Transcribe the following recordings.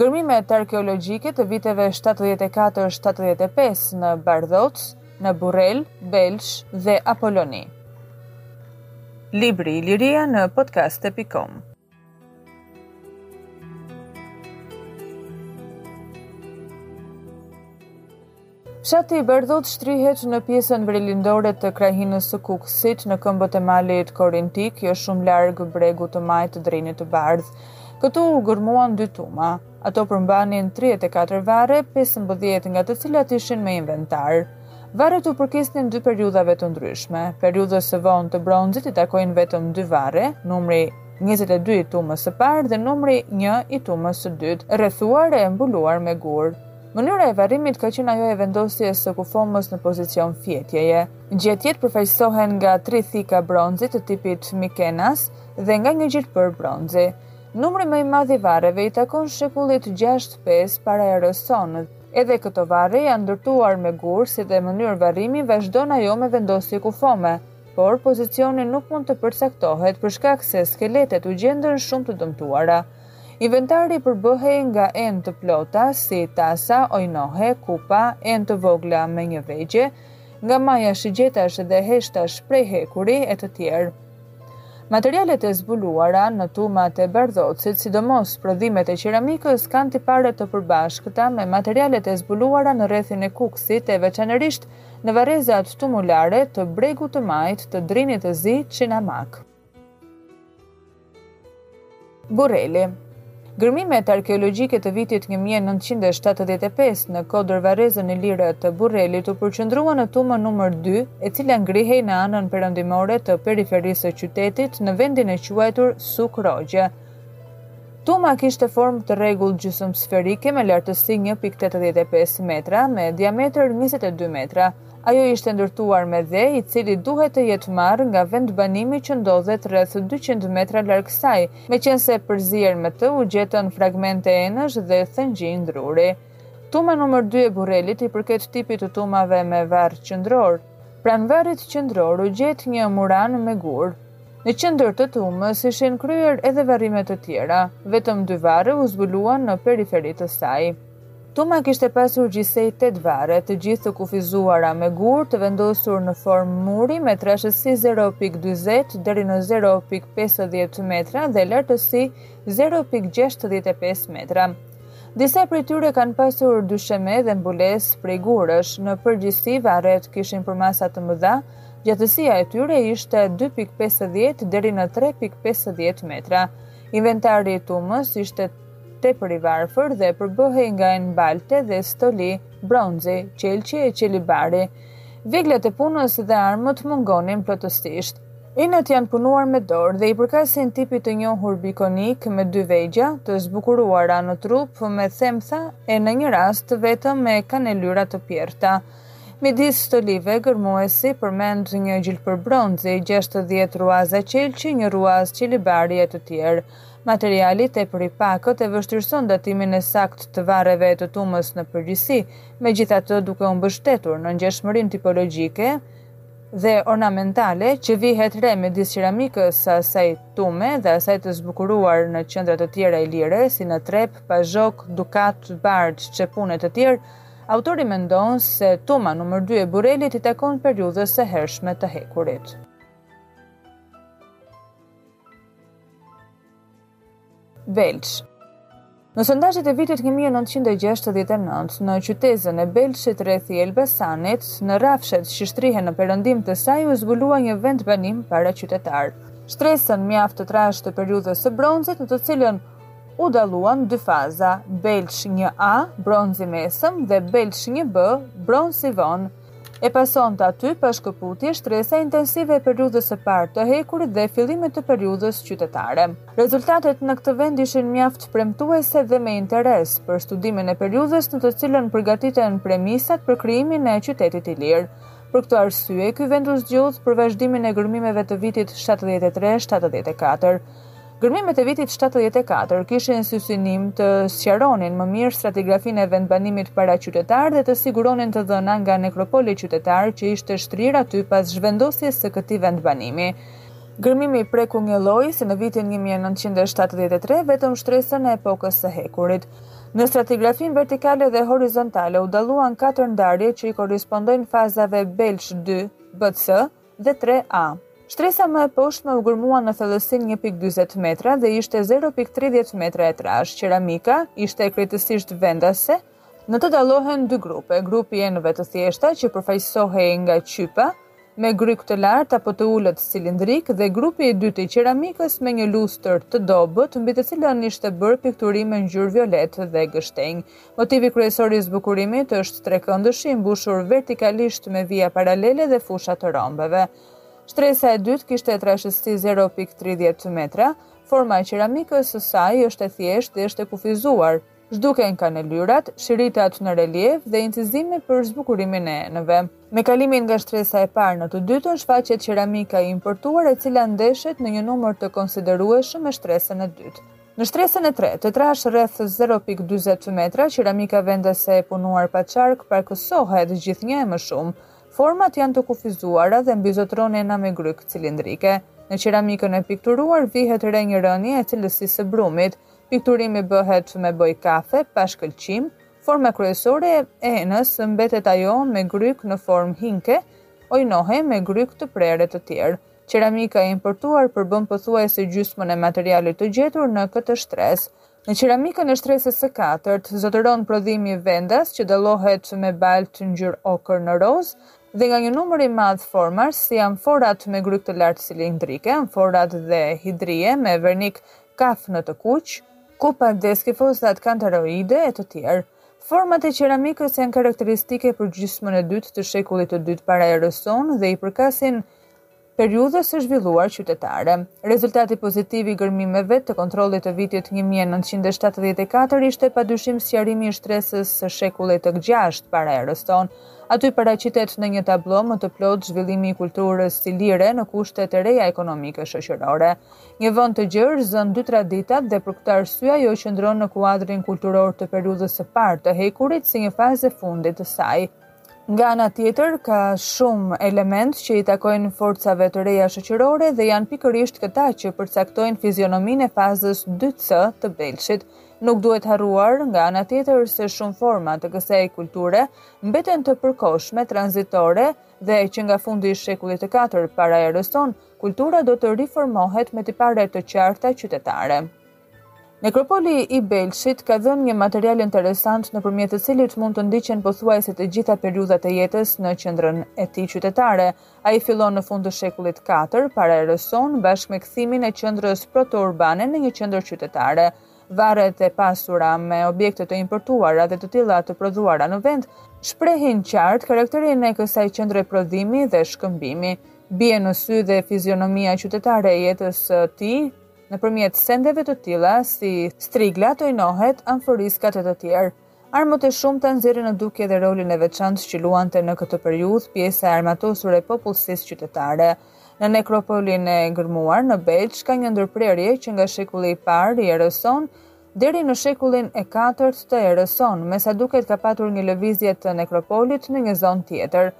Gërmimet arkeologjike të viteve 74-75 në Bardhoc, në Burrel, Belsh dhe Apoloni. Libri Iliria në podcast.com Fshati Bardhoc shtrihet në pjesën verilindore të krahinës së Kukësit, në këmbët e malit Korintik, jo shumë larg bregut të majtë të Drinit të Bardhë. Këtu u gërmuan dy tuma. Ato përmbanin 34 varre, 15 nga të cilat ishin me inventar. Varret u përkisnin dy periudhave të ndryshme. Periudhës së vonë të bronzit i takojnë vetëm dy varre, numri 22 i tumës së parë dhe numri 1 i tumës së dytë, rrethuar e mbuluar me gurë. Mënyra e varrimit ka qenë ajo e vendosjes së kufomës në pozicion fjetjeje. Gjetjet përfaqësohen nga tri thika bronzi të tipit mikenas dhe nga një gjilpërë bronzi. Numri më i madh i varreve i takon shekullit gjashtë-pesë para erës sonë. Edhe këto varre janë ndërtuar me gurë si dhe mënyrë varrimi vazhdon ajo me vendosje kufome, por pozicioni nuk mund të përcaktohet për shkak se skeletet u gjendën shumë të dëmtuara. Inventari përbëhej nga enë të plota, si tasa, oinohe, kupa, enë të vogla me një vegje, nga maja shigjetash dhe heshtash prej hekuri e të tjerë. Materialet e zbuluara në tumat e Bardhocit, sidomos prodhimet e qeramikës, kanë tipare të përbashkëta me materialet e zbuluara në rrethin e Kukësit e veçanërisht në varrezat tumulare të bregut të majtë të Drinit të Zi, Çinamak. Burreli. Gërmimet arkeologjike të vitit 1975 në kodërvarrezën ilire të Burrelit u përqendruan në tumën numër 2, e cila ngrihej në anën perëndimore të periferisë së qytetit në vendin e quajtur Suk Rogje. Tuma kishte formë të rregullt gjysmësferike me lartësi 1.85 metra me diametër 22 metra. Ajo ishte ndërtuar me dhe, i cili duhet të jetë marrë nga vendbanimi që ndodhet rreth dyqind metra larg saj, meqenëse përzier me të u gjetën fragmente enësh dhe thëngjij druri. Tuma numër dy e Burrelit i përket tipit të tumave me varr qendror. Pranë varrit qendror u gjet një muranë me gurë. Në qendër të tumës ishin kryer edhe varrime të tjera, vetëm dy varre u zbuluan në periferi të saj. Tuma kishte pasur gjithsej tetë varre, të gjithë të kufizuara me gurë, të vendosur në formë muri me trashësi zero pikë dyzet deri në zero pikë pesëdhjetë metra dhe lartësi zero pikë gjashtëdhjetë e pesë metra. Disa prej tyre kanë pasur dysheme dhe mbulesë prej gurësh, në përgjithësi varret kishin përmasa të mëdha, gjatësia e tyre ishte dy pikë pesëdhjetë deri në tre pikë pesëdhjetë metra. Inventari i tumës ishte tepër i varfër dhe përbëhej nga enë balte dhe stoli bronzi, qelqi e qelibari. Veglat e punës dhe armët mungonin plotësisht. Enët janë punuar me dorë dhe i përkasin tipit të njohur bikonik me dy vegja, të zbukuruara në trup me thimtha e në një rast vetëm me kanelyra të pjerrëta. Midis stolive, gërmuesi përmend një gjilpërë bronzi, gjashtëdhjetë rruaza qelqi, një rruazë qelibari e të tjerë. Materiali tepër i pakët e vështirëson datimin e saktë të varreve e të tumës në përgjithësi, megjithatë duke u mbështetur në ngjashmërinë tipologjike dhe ornamentale që vihet re midis qeramikës së asaj tume dhe asaj të zbukuruar në qendra të tjera ilire si në Tren, Pazhok, Dukat, Barç, Çepunë e të tjerë, autori mendon se tuma numër dy e Burrelit i takon periudhës së hershme të hekurit. Belsh. Në sondazhet e vitit 1969, në qytezën e Belshit rrethi i Elbasanit, në rrafshin që shtrihet në perëndim të saj u zbulua një vendbanim paraqytetar. Shtresën mjaft të trashë të periudhës së bronzit në të cilën u dalluan dy faza, Belsh 1A, bronzi i mesëm dhe Belsh 1B, bronzi i vonë, E pasonte aty, pa shkëputje, shtresa intensive e periudhës së parë të hekurit dhe fillimit të periudhës qytetare. Rezultatet në këtë vend ishin mjaft premtuese dhe me interes për studimin e periudhës në të cilën përgatiten premisat për krijimin e qytetit ilir. Për këtë arsye, ky vend u zgjodh për vazhdimin e gërmimeve të vitit shtatëdhjetë e tre-shtatëdhjetë e katër. Gërmimet e vitit shtatëdhjetë e katër kishin si synim të sqaronin më mirë stratigrafinë e vendbanimit paraqytetar dhe të siguronin të dhëna nga nekropoli qytetar që ishte shtrirë aty pas zhvendosjes së këtij vendbanimi. Gërmimi preku njëlloj, si në vitin një mijë e nëntëqind e shtatëdhjetë e tre vetëm shtresën e epokës së hekurit. Në stratigrafinë vertikale dhe horizontale u dalluan katër ndarje që i korrespondojnë fazave Belsh dy, BC, dhe tre A. Shtresa më e poshtme u gërmua në thellësinë një pikë dyzet metra dhe ishte zero pikë tridhjetë metra e trashë. Qeramika ishte krejtësisht vendase. Në të dallohen dy grupe, grupi i enëve të thjeshta që përfaqësohej nga qypa, me grykë të lartë apo të ulët cilindrike dhe grupi i dytë i qeramikës me një lustër të dobët mbi të cilën ishte bërë pikturim me ngjyrë violetë dhe gështenjë. Motivi kryesor i zbukurimit është trekëndëshi i mbushur vertikalisht me vija paralele dhe fusha të rombeve. Shtresa e dytë kishte trashësi 0.30 metra, forma e qeramikës së saj është e thjeshtë dhe është e kufizuar, zhduken kanelyrat, shiritat në relief dhe incizime për zbukurimin e enëve. Me kalimin nga shtresa e parë në të dytën shfaqet qeramika e importuar e cila ndeshet në një numër të konsiderueshëm me shtresën e dytë. Në shtresën e tretë, të trashë rreth zero pikë dyzet metra, qeramika vendase e punuar pa çark pakësohet gjithnjë e më shumë. Format janë të kufizuara dhe mbizotëron ena me grykë cilindrike. Në qeramikën e pikturuar vihet re një rënie e cilësisë së brumit. Pikturimi bëhet me bojë kafe, pa shkëlqim. Forma kryesore e enës mbetet ajo me grykë në formë hinke, ojnohe me grykë të prerë e të tjerë. Qeramika e importuar përbën pothuajse gjysmën e materialit të gjetur në këtë shtresë. Në qeramikën e shtresës së katërt, zotëron prodhimi vendas që dallohet me baltë ngjyrë okër në rozë dhe nga një numër i madh formash si amforat me grykë të lartë cilindrike, amforat dhe hidrie me vernik kaf në të kuq, kupat dhe skifosat kantaroide e të tjerë. Format e qeramikës janë karakteristike për gjysmën e dytë të shekullit të dytë para erës sonë dhe i përkasin periudhës së zhvilluar qytetare. Rezultati pozitiv i gërmimeve të kontrollit të vitit 1974 ishte padyshim sqarimi i shtresës së shekullit të gjashtë para erës sonë. Aty paraqitet në një tablo më të plotë zhvillimi i kulturës ilire në kushtet e reja ekonomike shoqërore. Një vend të gjerë zënë dy traditat dhe për këtë arsye ajo qëndron në kuadrin kulturor të periudhës së parë të hekurit si një fazë e fundit e saj. Nga ana tjetër, ka shumë elementë që i takojnë forcave të reja shoqërore dhe janë pikërisht këta që përcaktojnë fizionominë e fazës 2C të Belshit. Nuk duhet harruar, nga ana tjetër, se shumë forma të kësaj kulture mbeten të përkohshme, tranzitore dhe që nga fundi i shekullit të katër para erës sonë, kultura do të riformohet me tipare të qarta qytetare. Nekropoli i Belshit ka dhënë një material interesant nëpërmjet të cilit mund të ndiqen pothuajse të gjitha periudhat e jetës në qendrën e tij qytetare. Ai fillon në fund të shekullit katër para erës sonë bashkë me kthimin e qendrës protourbane në një qendër qytetare. Varret e pasura me objekte të importuara dhe të tilla të prodhuara në vend shprehin qartë karakterin e kësaj qendre prodhimi dhe shkëmbimi. Bie në sy dhe fizionomia qytetare e jetës së tij, Nëpërmjet sendeve të tilla, si striglat, ojnohet, amforiskat e të tjerë. Armët e shumta nxjerrin në dukje dhe rolin e veçantë që luante në këtë periudhë pjesa e armatosur e popullsisë qytetare. Në nekropolin e gërmuar në Belsh ka një ndërprerje që nga shekulli i parë i erës sonë, Deri në shekullin e katërt të erës sonë, me sa duket ka patur një lëvizje të nekropolit në një zonë tjetër.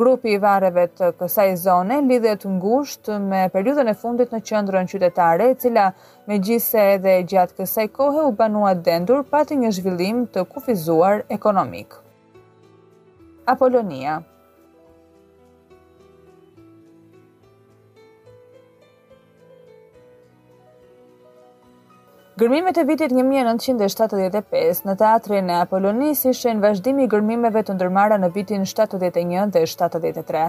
Grupi i varreve të kësaj zone lidhet ngushtë me periudhën e fundit në qendrën qytetare, e cila megjithëse edhe gjatë kësaj kohe u banua dendur, pati një zhvillim të kufizuar ekonomik. Apolonia Gërmimet e vitit 1975 në teatrin e Apolonisë ishin vazhdimi i gërmimeve të ndërmarra në vitin 71 dhe 73.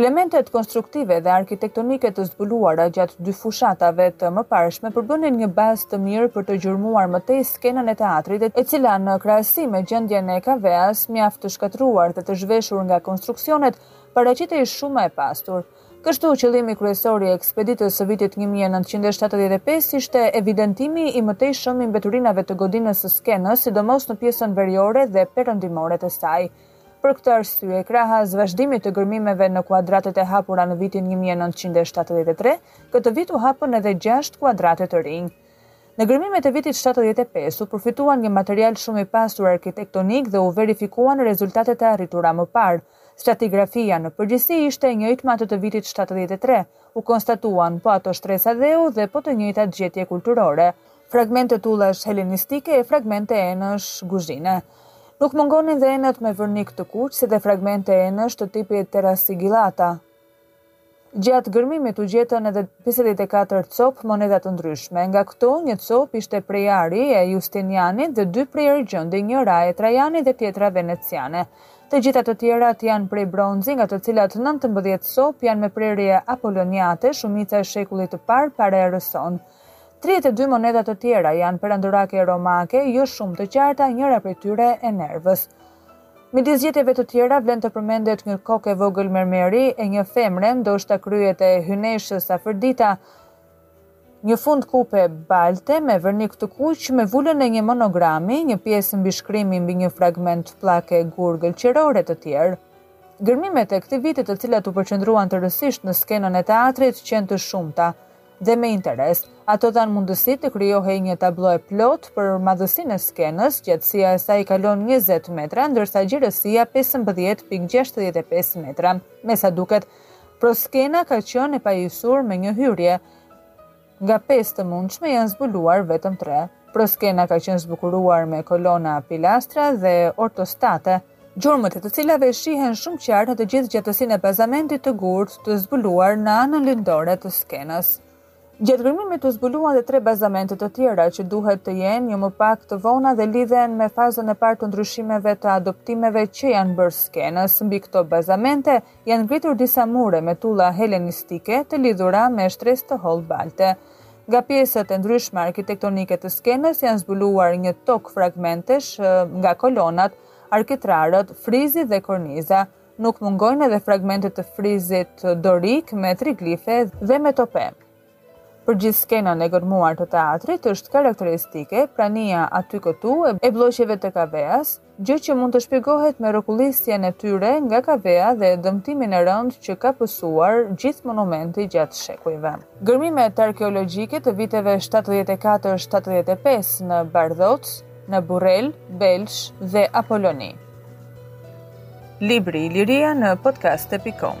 Elementet konstruktive dhe arkitektonike të zbuluara gjatë dy fushatave të mëparshme përbënin një bazë të mirë për të gjurmuar më tej skenën e teatrit, e cila në krahasim me gjendjen e kaveas, mjaft të shkatërruar dhe të zhveshur nga konstruksionet, paraqitej shumë më e pasur. Kështu, qëllimi kryesor i ekspeditës së vitit një mijë e nëntëqind e shtatëdhjetë e pesë ishte evidentimi i mëtejshëm i mbeturinave të godinës së skenës, sidomos në pjesën veriore dhe perëndimore të saj. Për këtë arsye, krahas vazhdimit të gërmimeve në kuadratët e hapura në vitin një mijë e nëntëqind e shtatëdhjetë e tre, këtë vit u hapën edhe gjashtë kuadrate të rinj. Në gërmimet e vitit shtatëdhjetë e pesë, u përfituan një material shumë i pasur arkitektonik dhe u verifikuan rezultatet e arritura më parë, Stratigrafia, në përgjithësi, ishte e njëjtë me atë të vitit shtatëdhjetë e tre, u konstatuan po ato shtresa dheu dhe po të njëjtat gjetje kulturore, fragmente tullash helenistike e fragmente enësh guzhine. Nuk mungonin dhe enët me vërnik të kuq, si dhe fragmente enësh të tipit terra sigillata. Gjatë gërmimit u gjetën edhe pesëdhjetë e katër copë monedha të ndryshme. Nga këto, një copë ishte prej ari e Justinianit dhe dy prej argjendi, njëra e Trajanit dhe tjetra veneciane. Të gjitha të tjerat janë prej bronzi, nga të cilat nëntëmbëdhjetë copë janë me prerje apoloniate, shumica e shekullit të parë para erës sonë. Tridhjetë e dy monedha të tjera janë perandorake romake, jo shumë të qarta, njëra prej tyre e Nervës. Midis gjetjeve të tjera vlen të përmendet një kokë e vogël mermeri e një femre, ndoshta kryet e hyneshës Afërdita, një fund kupe balte me vernik të kuq me vulën e një monogrami, një pjesë mbishkrimi mbi një fragment pllake gur gëlqerore e të tjerë. Gërmimet e këtij viti të cilat u përqendruan tërësisht në skenën e teatrit qenë të shumta, dhe me interes. Ato dhanë mundësi të krijohej një tablo e plotë për madhësinë e skenës, gjatësia e saj kalon njëzet metra, ndërsa gjerësia pesëmbëdhjetë pikë gjashtëdhjetë e pesë metra. Me sa duket, proskena ka qenë e pajisur me një hyrje. Nga pesë të mundshme janë zbuluar vetëm tre. Proskena ka qenë zbukuruar me kolona pilastra dhe ortostate. gjurmët e të cilave shihen shumë qartë në të gjithë gjatësinë e bazamentit të gurtë të zbuluar në anën lindore të skenës. Gjatë gërmimit u zbuluan dhe tre bazamente të tjera që duhet të jenë një më pak të vona dhe lidhen me fazën e parë të ndryshimeve të adaptimeve që janë bërë skenës. Mbi këto bazamente janë ngritur disa mure me tulla helenistike të lidhura me shtresë të hollë balte. Nga pjesët e ndryshme arkitektonike të skenës janë zbuluar një tok fragmentesh nga kolonat, arkitrarët, frizi dhe korniza. Nuk mungojnë edhe fragmente të frizit dorik me triglife dhe metope. Për gjithë skenën e gërmuar të teatrit është karakteristike prania aty këtu e blloqeve të kaveas, gjë që mund të shpjegohet me rrokullisjen e tyre nga kavea dhe dëmtimin e rëndë që ka pësuar gjithë monumenti gjatë shekujve. Gërmimet arkeologjike të viteve shtatëdhjetë e katër shtatëdhjetë e pesë në Bardhoc, në Burrel, Belsh dhe Apoloni. Libri Iliria në podcast.com.